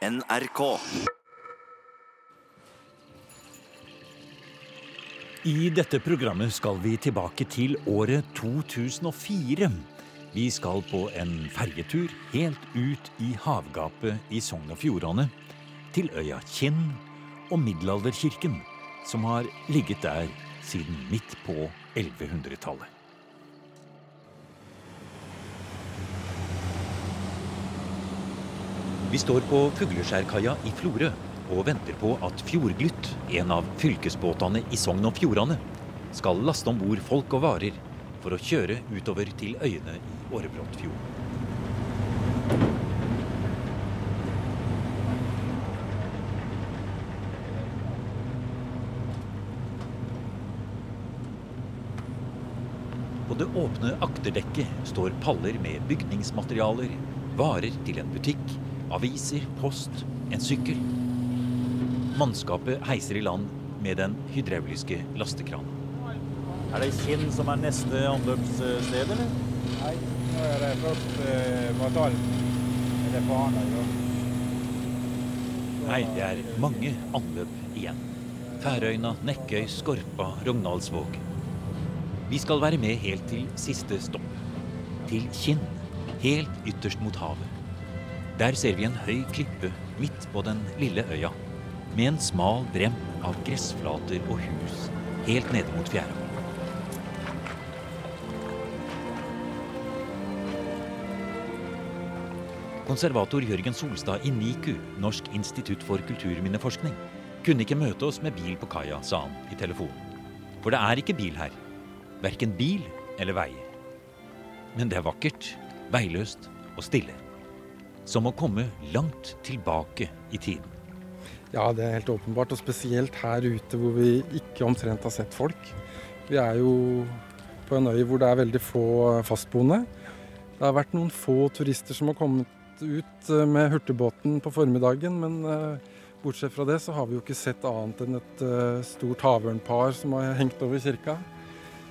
NRK. I dette programmet skal vi tilbake til året 2004. Vi skal på en ferjetur helt ut i havgapet i Sogn og Fjordane. Til øya Kinn og middelalderkirken, som har ligget der siden midt på 1100-tallet. Vi står på Fugleskjærkaia i Florø og venter på at Fjordglytt, en av fylkesbåtene i Sogn og Fjordane, skal laste om bord folk og varer for å kjøre utover til øyene i Årebrottfjorden. På det åpne akterdekket står paller med bygningsmaterialer, varer til en butikk, aviser, post, en sykkel. Mannskapet heiser i land med den hydrauliske lastekranen. Er det Kinn som er neste anløpssted, eller? Nei, nå er det først eh, Er Eller Fana. Ja. Nei, det er mange anløp igjen. Færøyna, Nekkøy, Skorpa, Rognaldsvåg. Vi skal være med helt til siste stopp. Til Kinn, helt ytterst mot havet. Der ser vi en høy klippe midt på den lille øya, med en smal brem av gressflater og hus helt nede mot fjæra. Konservator Jørgen Solstad i NIKU, Norsk institutt for kulturminneforskning, kunne ikke møte oss med bil på kaia, sa han i telefonen. For det er ikke bil her. Verken bil eller veier. Men det er vakkert, veiløst og stille. Som å komme langt tilbake i tiden. Ja, det er helt åpenbart. Og spesielt her ute hvor vi ikke omtrent har sett folk. Vi er jo på en øy hvor det er veldig få fastboende. Det har vært noen få turister som har kommet ut eh, med hurtigbåten på formiddagen, men eh, bortsett fra det så har vi jo ikke sett annet enn et eh, stort havørnpar som har hengt over kirka.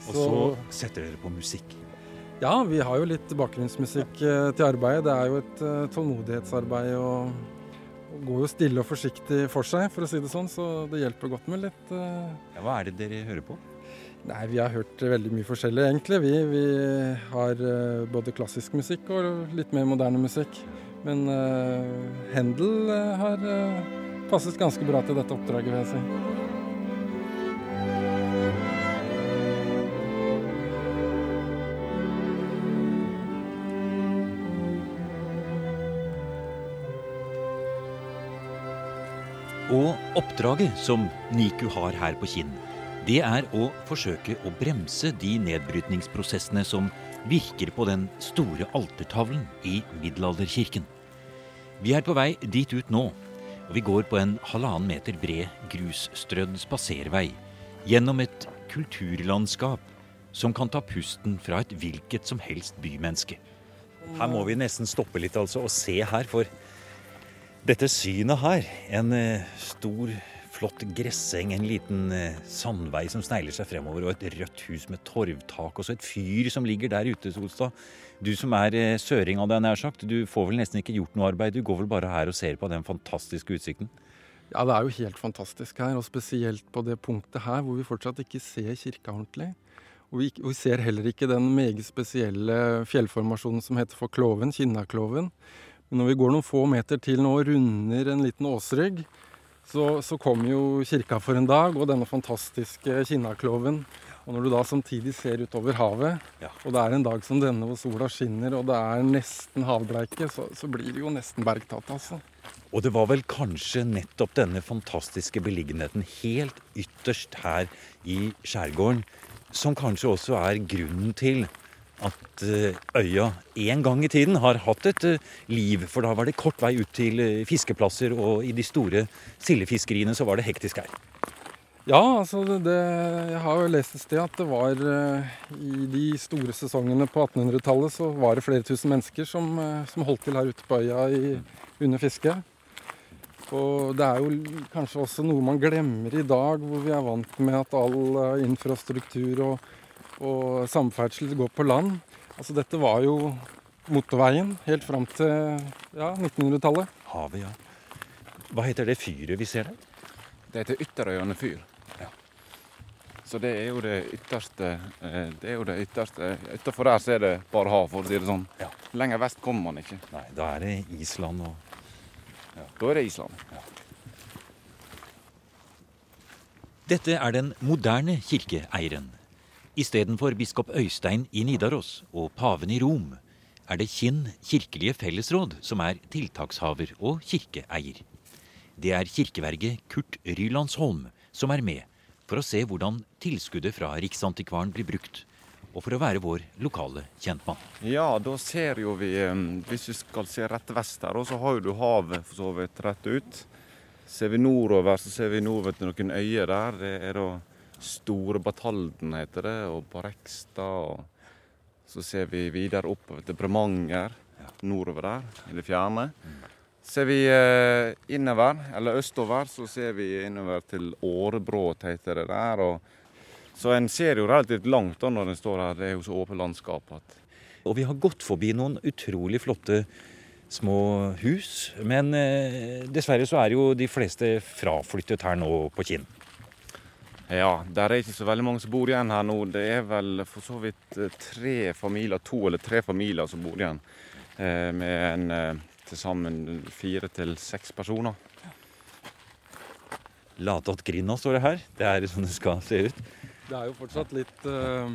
Og så setter dere på musikk. Ja, vi har jo litt bakgrunnsmusikk til arbeidet. Det er jo et tålmodighetsarbeid og, går jo stille og forsiktig for seg, for å si det sånn. Så det hjelper godt med litt Ja, hva er det dere hører på? Nei, vi har hørt veldig mye forskjellig, egentlig. Vi, vi har uh, både klassisk musikk og litt mer moderne musikk. Men uh, Händel uh, har passet ganske bra til dette oppdraget, vil jeg si. Oppdraget som NIKU har her på Kinn, det er å forsøke å bremse de nedbrytningsprosessene som virker på den store altertavlen i middelalderkirken. Vi er på vei dit ut nå, og vi går på en halvannen meter bred grusstrødd spaservei gjennom et kulturlandskap som kan ta pusten fra et hvilket som helst bymenneske. Her må vi nesten stoppe litt altså og se her, for dette synet her, en eh, stor, flott gresseng, en liten eh, sandvei som snegler seg fremover, og et rødt hus med torvtak, og så et fyr som ligger der ute, Solstad. Du som er eh, søring av deg, nær sagt, du får vel nesten ikke gjort noe arbeid, du går vel bare her og ser på den fantastiske utsikten? Ja, det er jo helt fantastisk her, og spesielt på det punktet her hvor vi fortsatt ikke ser kirka ordentlig. Og vi, vi ser heller ikke den meget spesielle fjellformasjonen som heter for Kloven, Kinnakloven. Men når vi går noen få meter til nå og runder en liten åsrygg, så, så kommer jo kirka for en dag og denne fantastiske Kinnakloven. Og når du da samtidig ser utover havet, Ja. og det er en dag som denne hvor sola skinner og det er nesten havbleike, så, så blir det jo nesten bergtatt, altså. Og det var vel kanskje nettopp denne fantastiske beliggenheten helt ytterst her i skjærgården som kanskje også er grunnen til at eh, øya en gang i tiden har hatt et eh, liv. For da var det kort vei ut til eh, fiskeplasser, og i de store sildefiskeriene så var det hektisk her. Ja, altså det, det, jeg har jo lest et sted at det var i de store sesongene på 1800-tallet så var det flere tusen mennesker som, som holdt til her ute på øya i, under fisket. Og det er jo kanskje også noe man glemmer i dag, hvor vi er vant med at all infrastruktur og, og samferdsel går på land. Altså dette var jo motorveien helt fram til ja, 1900-tallet. Havet, ja. Hva heter det fyret vi ser der? Det heter Ytterøyane fyr. Så det er jo det ytterste eh, Det er jo det ytterste Utafor der så er det bare hav, for å si det sånn. Ja. Lenger vest kommer man ikke. Nei, da er det Island og ja. Da er det Island. Dette er den moderne kirkeeieren. Istedenfor biskop Øystein i Nidaros og paven i Rom, er det Kinn kirkelige fellesråd som er tiltakshaver og kirkeeier. Det er kirkeverget Kurt Rylandsholm som er med for å se hvordan tilskuddet fra Riksantikvaren blir brukt, og for å være vår lokale kjentmann. Ja, da ser jo vi Hvis vi skal se rett vest her, så har du havet for så vidt rett ut. Ser vi nordover, så ser vi nordover til noen øyer der. Det er da Store Batalden, heter det, og Barekstad. Og så ser vi videre oppover til Bremanger, nordover der, i det fjerne. Ser vi eh, innover, eller østover, så ser vi innover til Årebråt, heter det der. Og, så en ser jo relativt langt da når en står her. Det er jo så åpent landskap at Og vi har gått forbi noen utrolig flotte små hus. Men eh, dessverre så er jo de fleste fraflyttet her nå på Kinn. Ja, der er ikke så veldig mange som bor igjen her nå. Det er vel for så vidt eh, tre familier, to eller tre familier som bor igjen. Eh, med en eh, til sammen fire til seks personer. Latåt grinda står det her. Det er sånn det skal se ut. Det er jo fortsatt litt eh,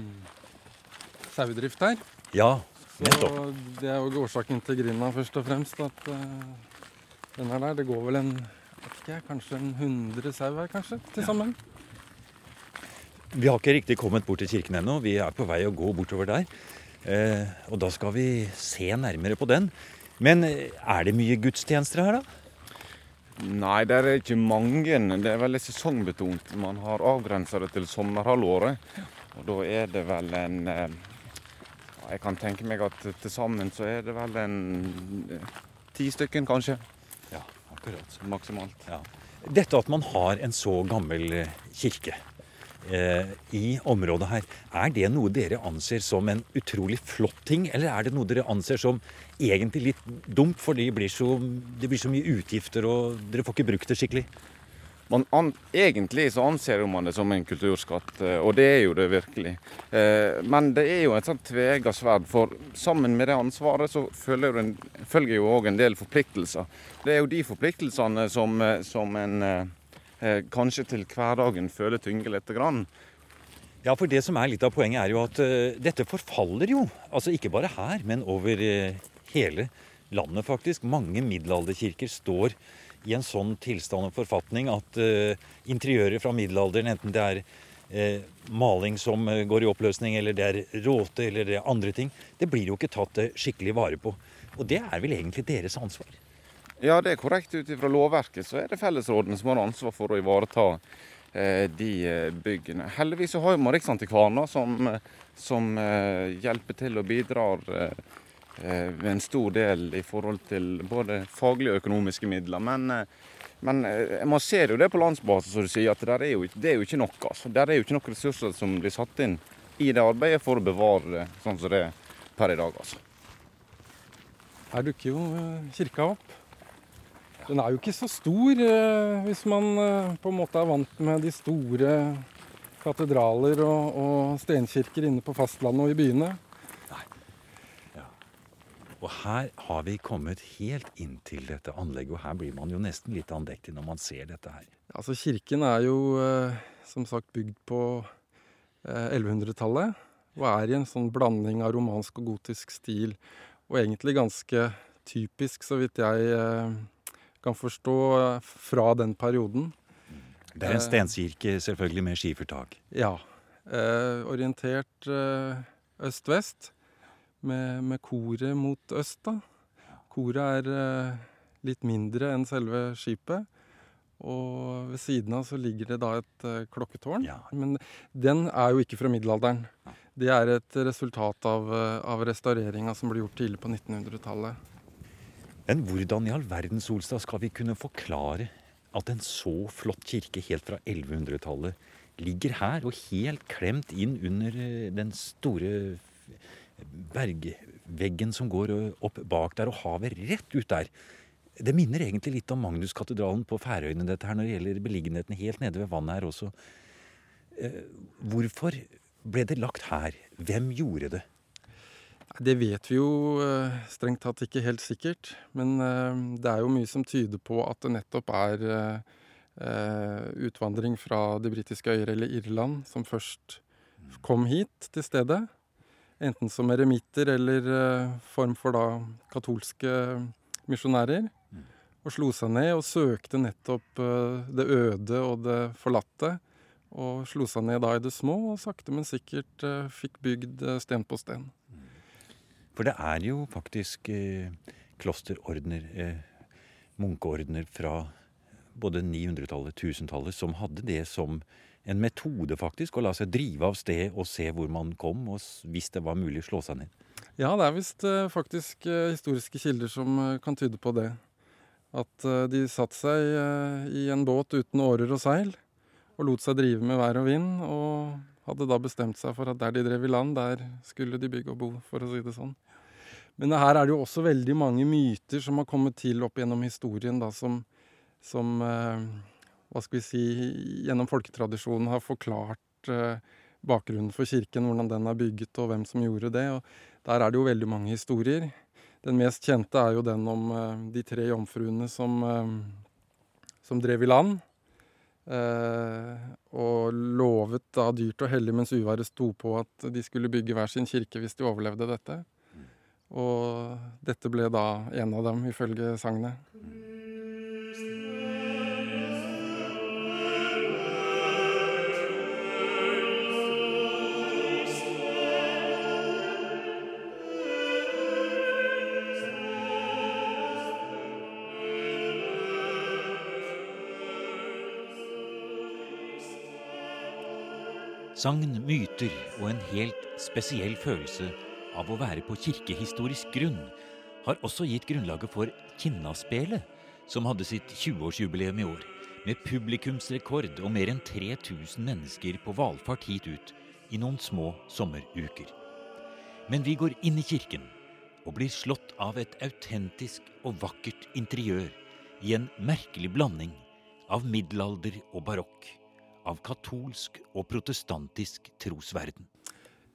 sauedrift her. Ja, Så nettopp. det er jo årsaken til grinda, først og fremst. At eh, den her der, det går vel en vet ikke, jeg, kanskje en 100 sau her, kanskje, til sammen. Vi har ikke riktig kommet bort til kirken ennå. Vi er på vei å gå bortover der. Eh, og da skal vi se nærmere på den. Men eh, er det mye gudstjenester her, da? Nei, det er ikke mange. Det er veldig sesongbetont. Man har avgrensa det til sommerhalvåret. Og da er det vel en eh, Jeg kan tenke meg at til sammen så er det vel en ti stykken, kanskje. Ja, akkurat. Maksimalt. Ja. Dette at man har en så gammel kirke i området her, er det noe dere anser som en utrolig flott ting, eller er det noe dere anser som egentlig litt dumt, fordi det blir så, det blir så mye utgifter og dere får ikke brukt det skikkelig? An, egentlig så anser man det som en kulturskatt, eh, og det er jo det virkelig. Eh, men det er jo et sånt tvega sverd, for sammen med det ansvaret så følger, en, følger jo òg en del forpliktelser. Det er jo de forpliktelsene som, eh, som en eh, eh, kanskje til hverdagen føler tynger lite grann. Ja, for det som er litt av poenget er jo at uh, dette forfaller jo. Altså ikke bare her, men over uh, hele landet faktisk. Mange middelalderkirker står i en sånn tilstand og forfatning at uh, interiøret fra middelalderen, enten det er eh, maling som eh, går i oppløsning, eller det er råte, eller det er andre ting, det blir jo ikke tatt eh, skikkelig vare på. Og det er vel egentlig deres ansvar. Ja, det er korrekt. Ut ifra lovverket så er det fellesrådene som har ansvar for å ivareta eh, de eh, byggene. Heldigvis så har man Riksantikvaren som, som eh, hjelper til og bidrar eh, eh, en stor del i forhold til både faglige og økonomiske midler. Men, eh, men man ser jo det på landsbasis, som du sier, at er jo, det er jo ikke nok. Altså. Der er jo ikke nok ressurser som blir satt inn i det arbeidet for å bevare det sånn som det er per i dag. altså. Her dukker jo kirka opp. Den er jo ikke så stor eh, hvis man eh, på en måte er vant med de store katedraler og, og stenkirker inne på fastlandet og i byene. Og her har vi kommet helt inn til dette anlegget, og her blir man jo nesten litt andektig når man ser dette her. Altså Kirken er jo eh, som sagt bygd på eh, 1100-tallet. Og er i en sånn blanding av romansk og gotisk stil. Og egentlig ganske typisk, så vidt jeg kan forstå, eh, fra den perioden. Det er en stenkirke, selvfølgelig med skifertak. Ja. Eh, orientert eh, øst-vest, med, med koret mot øst, da. Koret er eh, litt mindre enn selve skipet. Og ved siden av så ligger det da et eh, klokketårn. Ja. Men den er jo ikke fra middelalderen. Det er et resultat av, eh, av restaureringa som ble gjort tidlig på 1900-tallet. Men hvordan i all verden, Solstad, skal vi kunne forklare at en så flott kirke helt fra 1100-tallet ligger her og helt klemt inn under eh, den store bergveggen som går opp bak der, og havet rett ut der? Det minner egentlig litt om Magnuskatedralen på Færøyene, dette her, når det gjelder beliggenheten helt nede ved vannet her også. Eh, hvorfor ble det lagt her? Hvem gjorde det? Det vet vi jo eh, strengt tatt ikke helt sikkert. Men eh, det er jo mye som tyder på at det nettopp er utvandring fra de britiske øyer eller Irland som først kom hit til stedet. Enten som eremitter eller form for da katolske misjonærer. Og slo seg ned og søkte nettopp det øde og det forlatte. Og slo seg ned da i det små, og sakte, men sikkert fikk bygd sten på sten. For det er jo faktisk eh, klosterordener, eh, munkeordener fra både 900-tallet, 1000-tallet, som hadde det som en metode, faktisk, å la seg drive av sted og se hvor man kom, og hvis det var mulig, slå seg ned. Ja, det er visst eh, faktisk historiske kilder som kan tyde på det. At de satte seg i en båt uten årer og seil, og lot seg drive med vær og vind, og hadde da bestemt seg for at der de drev i land, der skulle de bygge og bo, for å si det sånn. Men her er det jo også veldig mange myter som har kommet til opp gjennom historien, da, som, som eh, hva skal vi si, gjennom folketradisjonen har forklart eh, bakgrunnen for kirken, hvordan den er bygget og hvem som gjorde det. Og der er det jo veldig mange historier. Den mest kjente er jo den om eh, de tre jomfruene som, eh, som drev i land. Eh, og lovet da dyrt og hellig mens uværet sto på at de skulle bygge hver sin kirke hvis de overlevde dette. Og dette ble da en av dem, ifølge sagnet. Sagn, myter og en helt spesiell følelse av å være på kirkehistorisk grunn har også gitt grunnlaget for Kinnaspelet, som hadde sitt 20-årsjubileum i år, med publikumsrekord og mer enn 3000 mennesker på valfart hit ut i noen små sommeruker. Men vi går inn i kirken og blir slått av et autentisk og vakkert interiør i en merkelig blanding av middelalder og barokk av katolsk og protestantisk trosverden.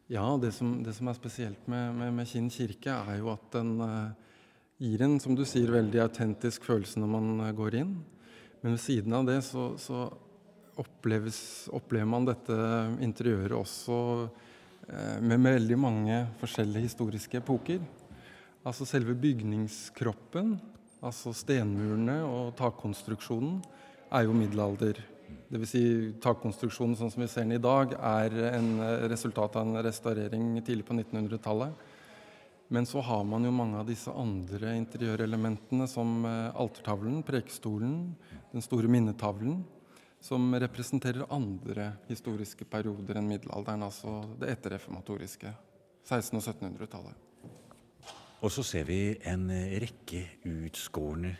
Ja, det som, det som er spesielt med, med, med, Kinn kirke, er jo at den uh, gir en, som du sier, veldig autentisk følelse når man uh, går inn. Men ved siden av det så, så oppleves, opplever man dette interiøret også med, med veldig mange forskjellige historiske epoker. Altså selve bygningskroppen, altså stenmurene og takkonstruksjonen, er jo middelalder Dvs. Si, takkonstruksjonen sånn som vi ser den i dag, er en eh, resultat av en restaurering tidlig på 1900-tallet. Men så har man jo mange av disse andre interiørelementene, som eh, altertavlen, prekestolen, den store minnetavlen, som representerer andre historiske perioder enn middelalderen, altså det etterreformatoriske. 1600- og 1700-tallet. Og så ser vi en eh, rekke utskårne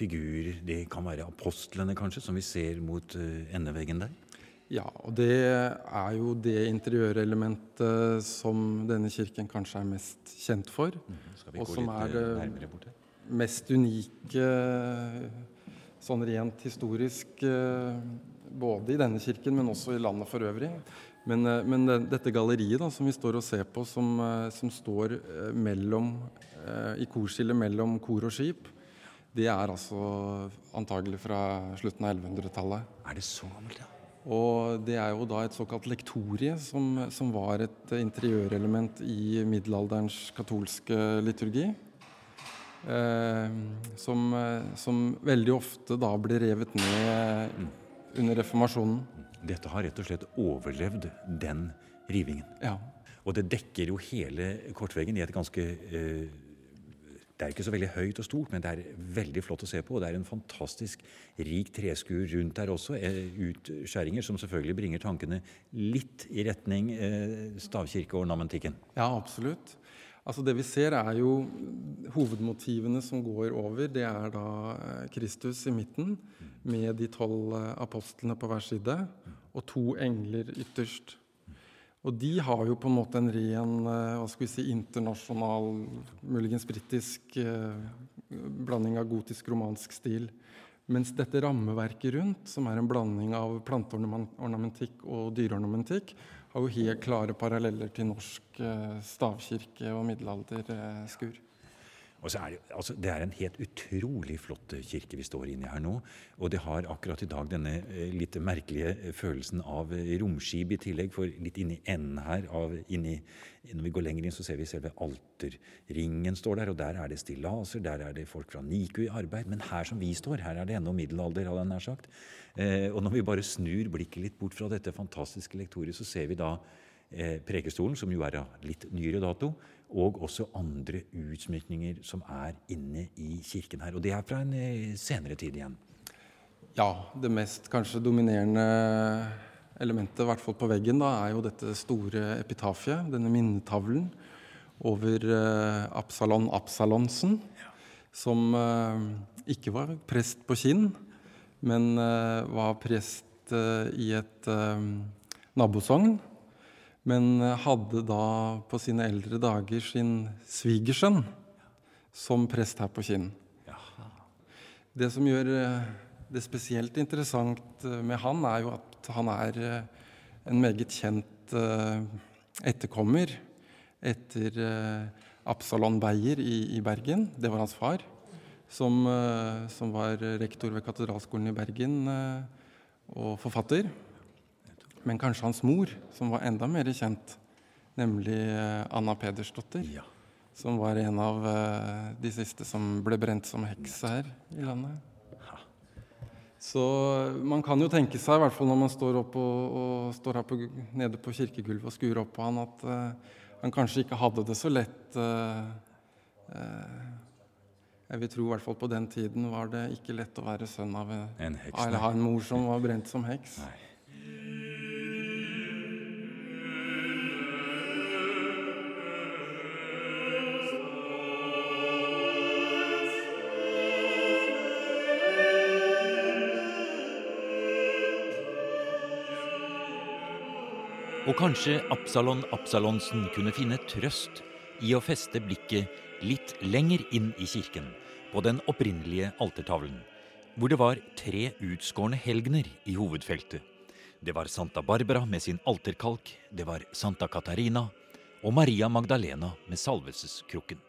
figurer. Det kan være apostlene, kanskje, som vi ser mot uh, endeveggen der? Ja, og det er jo det interiørelementet som denne kirken kanskje er mest kjent for. Mm, og som er eh, det mest unike sånn rent historisk eh, både i denne kirken, men også i landet for øvrig. Men, men dette galleriet da, som vi står og ser på, som, som står mellom, i korskillet mellom kor og skip, det er altså antagelig fra slutten av 1100-tallet. Er det så gammelt, ja? Og det er jo da et såkalt lektorie, som, som var et interiørelement i middelalderens katolske liturgi. Eh, som, som, veldig ofte da ble revet ned mm. under reformasjonen. Dette har rett og slett overlevd den rivingen. Ja. Og det dekker jo hele kortveggen i et ganske eh, det er ikke så veldig høyt og stort, men det er veldig flott å se på. Og det er en fantastisk rik treskur rundt der også. Eh, utskjæringer som selvfølgelig bringer tankene litt i retning eh, stavkirkeornamentikken. Ja, absolutt. Altså Det vi ser, er jo hovedmotivene som går over. Det er da eh, Kristus i midten med de tolv apostlene på hver side og to engler ytterst. Og de har jo på en måte en ren eh, hva skal vi si, internasjonal, muligens britisk eh, blanding av gotisk-romansk stil. Mens dette rammeverket rundt, som er en blanding av planteornamentikk og dyreornamentikk, har jo helt klare paralleller til norsk eh, stavkirke og middelalderskur. Og så er det, altså, det er en helt utrolig flott kirke vi står inne i her nå. Og det har akkurat i dag denne eh, litt merkelige eh, følelsen av eh, romskip i tillegg. For litt inni enden her, av, inni, når vi går lenger inn, så ser vi selve alterringen står der. Og der er det stillaser, der er det folk fra NIKU i arbeid. Men her som vi står, her er det ennå middelalder, hadde jeg nær sagt. Eh, og når vi bare snur blikket litt bort fra dette fantastiske lektoriet, så ser vi da eh, Prekestolen, som jo er av litt nyere dato og også andre utsmykninger som er inne i kirken her. Og det er fra en eh, senere tid igjen. Ja, det mest kanskje dominerende elementet, i hvert fall på veggen, da, er jo dette store epitafiet, denne minnetavlen over uh, Absalon Absalonsen, ja. som uh, ikke var prest på Kinn, men var prest i et nabosogn men eh, hadde da på sine eldre dager sin svigersønn som prest her på Kinn. Det som gjør eh, det spesielt interessant eh, med han, er jo at han er en meget kjent etterkommer etter Absalon Beyer i, i Bergen. Det var hans far, som, som var rektor ved Katedralskolen i Bergen og forfatter men kanskje hans mor, som var enda mer kjent, nemlig eh, Anna Pedersdotter. Ja. Som var en av uh, de siste som ble brent som heks her i landet. Så man kan jo tenke seg, i hvert fall når man står, opp og, og står her på, nede på kirkegulvet og skuer opp på han, at uh, han kanskje ikke hadde det så lett. Uh, jeg vil tro i hvert fall på den tiden var det ikke lett å være sønn av en, heks, eller ha en mor som var brent som heks. Nei. Og kanskje Absalon Absalonsen kunne finne trøst i å feste blikket litt lenger inn i kirken, på den opprinnelige altertavlen, hvor det var tre utskårne helgener i hovedfeltet. Det var Santa Barbara med sin alterkalk, det var Santa Katarina og Maria Magdalena med salvelseskrukken.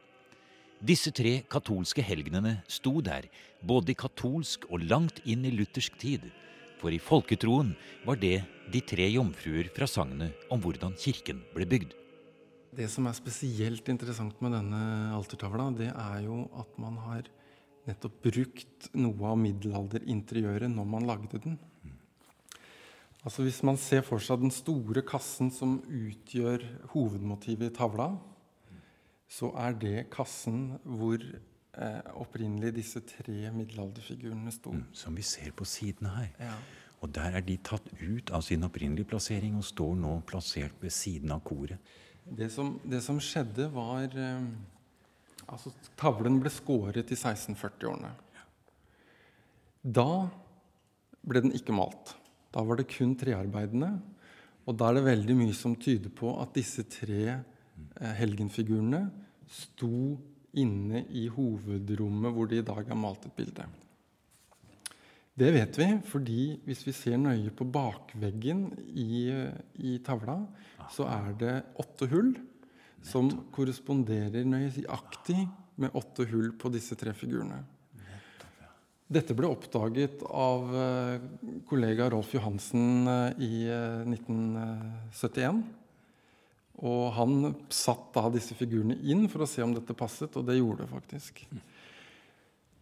Disse tre katolske helgenene sto der, både i katolsk og langt inn i luthersk tid, for i folketroen var det de tre jomfruer fra sagnet om hvordan kirken ble bygd. Det som er spesielt interessant med denne altertavla, det er jo at man har nettopp brukt noe av middelalderinteriøret når man lagde den. Altså Hvis man ser for seg den store kassen som utgjør hovedmotivet i tavla, så er det kassen hvor eh, opprinnelig disse tre middelalderfigurene sto. Mm, som vi ser på sidene her. Ja. Og der er de tatt ut av sin opprinnelige plassering og står nå plassert ved siden av koret. Det som, det som skjedde, var eh, Altså, tavlen ble skåret i 1640-årene. Da ble den ikke malt. Da var det kun trearbeidene. Og da er det veldig mye som tyder på at disse tre eh, helgenfigurene sto inne i hovedrommet hvor det i dag er malt et bilde. Det vet vi fordi hvis vi ser nøye på bakveggen i, i tavla, så er det åtte hull som korresponderer nøyaktig med åtte hull på disse tre figurene. Dette ble oppdaget av eh, kollega Rolf Johansen eh, i 1971. Eh, og han satt da disse figurene inn for å se om dette passet, og det gjorde det faktisk.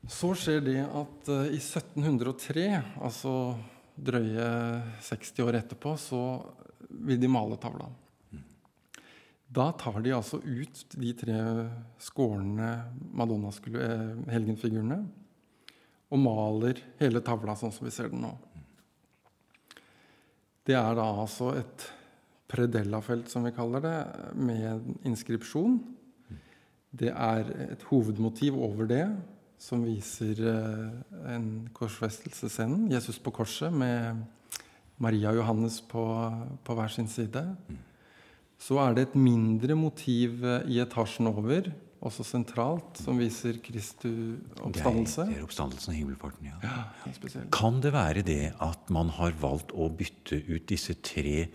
Så skjer det at uh, i 1703, altså drøye 60 år etterpå, så vil de male tavla. Da tar de altså ut de tre skårne Madonna-helgenfigurene og maler hele tavla sånn som vi ser den nå. Det er da altså et predella-felt, som vi kaller det, med en inskripsjon. Det er et hovedmotiv over det, som viser eh, en korsfestelsesscene. Jesus på korset med Maria og Johannes på, på hver sin side. Så er det et mindre motiv eh, i etasjen over også sentralt, som viser Kristu oppstandelse. Det er oppstandelsen og himmelfarten, ja. Ja, ja, spesielt. Kan det være det at man har valgt å bytte ut disse tre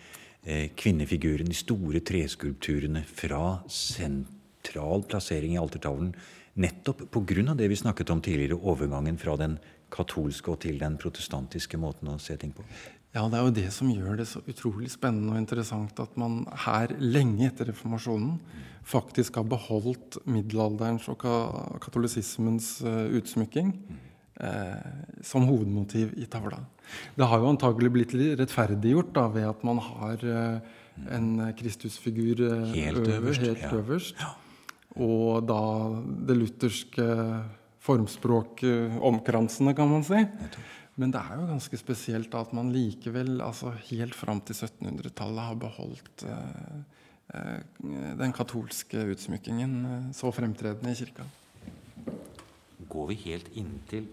eh, kvinnefigurene, de store treskulpturene, fra sentral plassering i altertavlen nettopp pga. det vi snakket om tidligere, overgangen fra den katolske og til den protestantiske måten å se ting på? Ja, det er jo det som gjør det så utrolig spennende og interessant at man her, lenge etter reformasjonen, faktisk har beholdt middelalderens og katolisismens uh, utsmykking som hovedmotiv i tavla. Det har jo antagelig blitt rettferdiggjort da, ved at man har uh, en Kristusfigur helt øverst. Helt øverst. Ja. Og da det lutherske formspråket omkransende, kan man si. Men det er jo ganske spesielt at man likevel, altså helt fram til 1700-tallet, har beholdt eh, eh, den katolske utsmykkingen eh, så fremtredende i kirka. Går vi helt inntil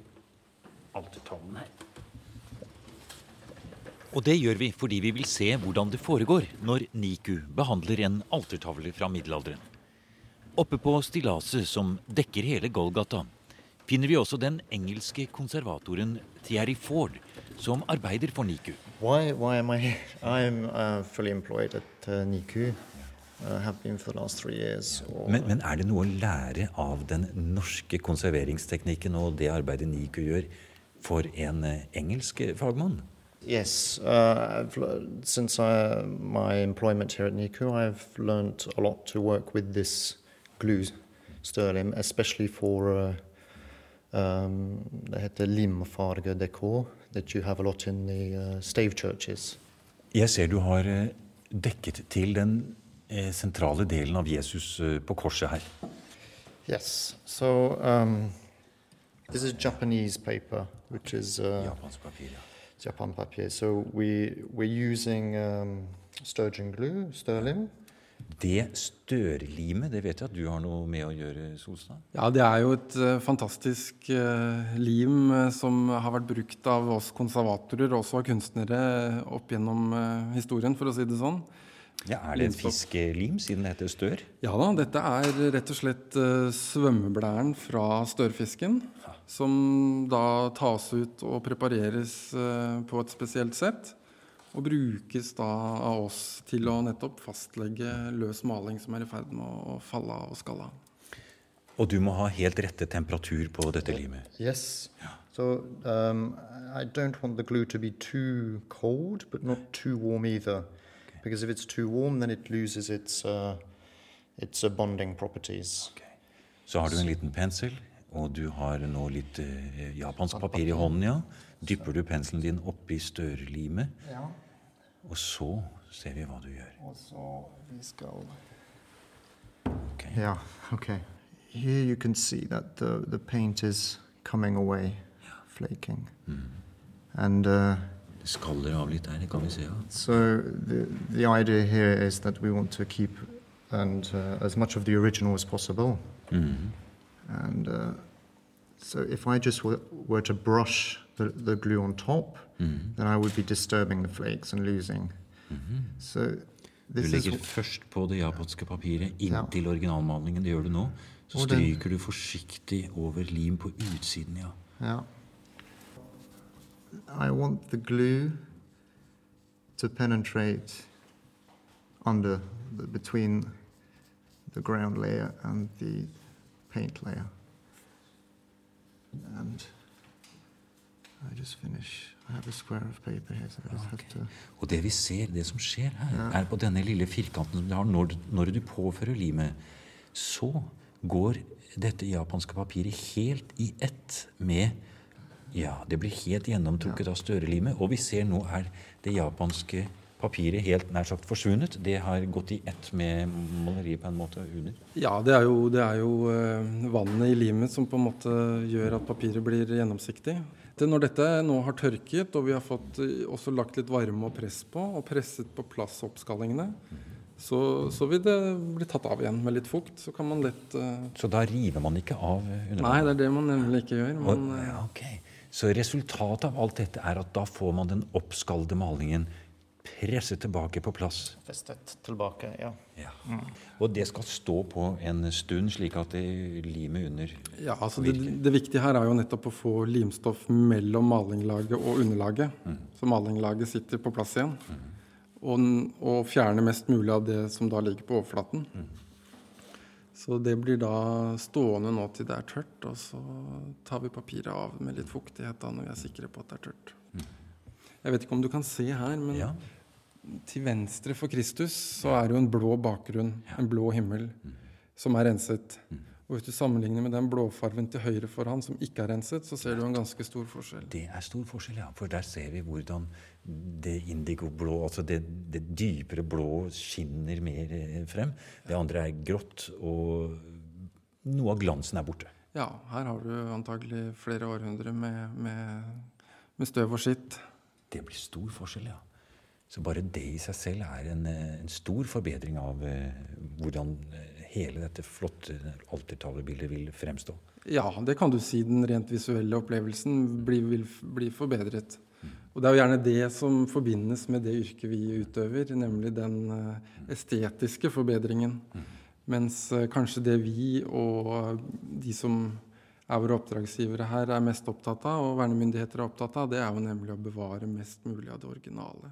altertavlen her? Og det gjør vi fordi vi vil se hvordan det foregår når Niku behandler en altertavle fra middelalderen. Oppe på stillaset som dekker hele Golgata, finner vi også den engelske konservatoren Thierry Ford, som arbeider for NIKU. Why, why am I I'm uh, fully employed at uh, NIKU. Uh, men, men, er det noe å lære av den norske konserveringsteknikken og det arbeidet NIKU gjør, for en uh, engelsk fagmann? Yes. Uh, since I, my employment here at NICU, I've learned a lot to work with this glue sterling, especially for uh, Um, det heter limfargedekor, that you have a lot in the uh, stave churches. Jeg ser du har uh, dekket til den sentrale delen av Jesus på korset her. Yes. So um, this is Japanese paper, which is uh. Japan papier. So we we're using um, sturgeon glue, sterling. Det størlimet, det vet jeg at du har noe med å gjøre, Solstad? Ja, det er jo et uh, fantastisk uh, lim uh, som har vært brukt av oss konservatorer, også av kunstnere, opp gjennom historien, for å si det sånn. Ja, Er det en fiskelim, siden det heter stør? Ja da, dette er rett og slett svømmeblæren fra størfisken. Som da tas ut og prepareres på et spesielt sett. Og brukes da av oss til å nettopp fastlegge løs maling som er i ferd med å falle av og skalle av. Og du må ha helt rette temperatur på dette limet? Yes. So um, I don't want the glue to be too cold, but not too warm either. Okay. Because if it's too warm, then it loses its, uh, its uh, bonding properties. Okay. Så har du en liten pensel, og du har nå litt uh, japansk papir i hånden, ja. Dypper du penselen din oppi størlimet, ja. og så ser vi hva du gjør. Og så vi skal okay. Ja, OK. Here you can see that the, the paint is coming away, flaking. Mm. And uh, det skaller av litt her, det kan vi se. Ja. So the, the idea here is that we want to keep and uh, as much of the original as possible. Mm. And uh, so if I just were, were to brush the, the glue on top, mm. then I would be disturbing the flakes and losing. Mm -hmm. So du legger først på det japanske papiret inntil originalmalingen. Det gjør du nå. Så stryker du forsiktig over lim på utsiden, ja. ja. I want the glue to penetrate under, the, between the ground layer and the paint layer. And I just finish. I have a square of paper here, so I just okay. have to Og det vi ser, det som skjer her, yeah. er på denne lille firkanten som du har når, når du påfører limet, så går dette japanske papiret helt i ett med Ja, det blir helt gjennomtrukket av størelimet. Og vi ser nå er det japanske papiret helt nær sagt forsvunnet. Det har gått i ett med maleriet på en måte under? Ja, det er jo, det er jo uh, vannet i limet som på en måte gjør at papiret blir gjennomsiktig. Det, når dette nå har tørket, og vi har fått uh, også lagt litt varme og press på, og presset på plass oppskallingene, så, så, vil det bli tatt av igjen med litt fukt. Så kan man lett uh... Så da river man ikke av underlaget? Nei, det er det man nemlig ikke gjør. Man, og, ja, okay. Så resultatet av alt dette er at da får man den oppskalde malingen presset tilbake på plass. Festet tilbake, ja. Ja. Og det skal stå på en stund, slik at det limet under Ja, altså det, det viktige her er jo nettopp å få limstoff mellom malinglaget og underlaget. Så malinglaget sitter på plass igjen. Og, og fjerne mest mulig av det som da ligger på overflaten. Så det blir da stående nå til det er tørt, og så tar vi papiret av med litt fuktighet da når vi er sikre på at det er tørt. Jeg vet ikke om du kan se her, men Ja. til venstre for Kristus så er det jo en blå bakgrunn, en blå himmel, som er renset. Og hvis du sammenligner med den blåfarven til høyre for han som ikke er renset, så ser du en ganske stor forskjell. Det er stor forskjell, ja. For der ser vi hvordan det indigoblå, altså det, det dypere blå, skinner mer eh, frem. Det andre er grått, og noe av glansen er borte. Ja, her har du antagelig flere århundrer med, med, med støv og skitt. Det blir stor forskjell, ja. Så bare det i seg selv er en, eh, en stor forbedring av eh, hvordan hele dette flotte altertavlebildet vil fremstå. Ja, det kan du si. Den rent visuelle opplevelsen blir, vil bli forbedret. Og det er jo gjerne det som forbindes med det yrket vi utøver, nemlig den eh, estetiske forbedringen. Mens eh, kanskje det vi og de som er våre oppdragsgivere her, er mest opptatt av, og vernemyndigheter er opptatt av, det er jo nemlig å bevare mest mulig av det originale.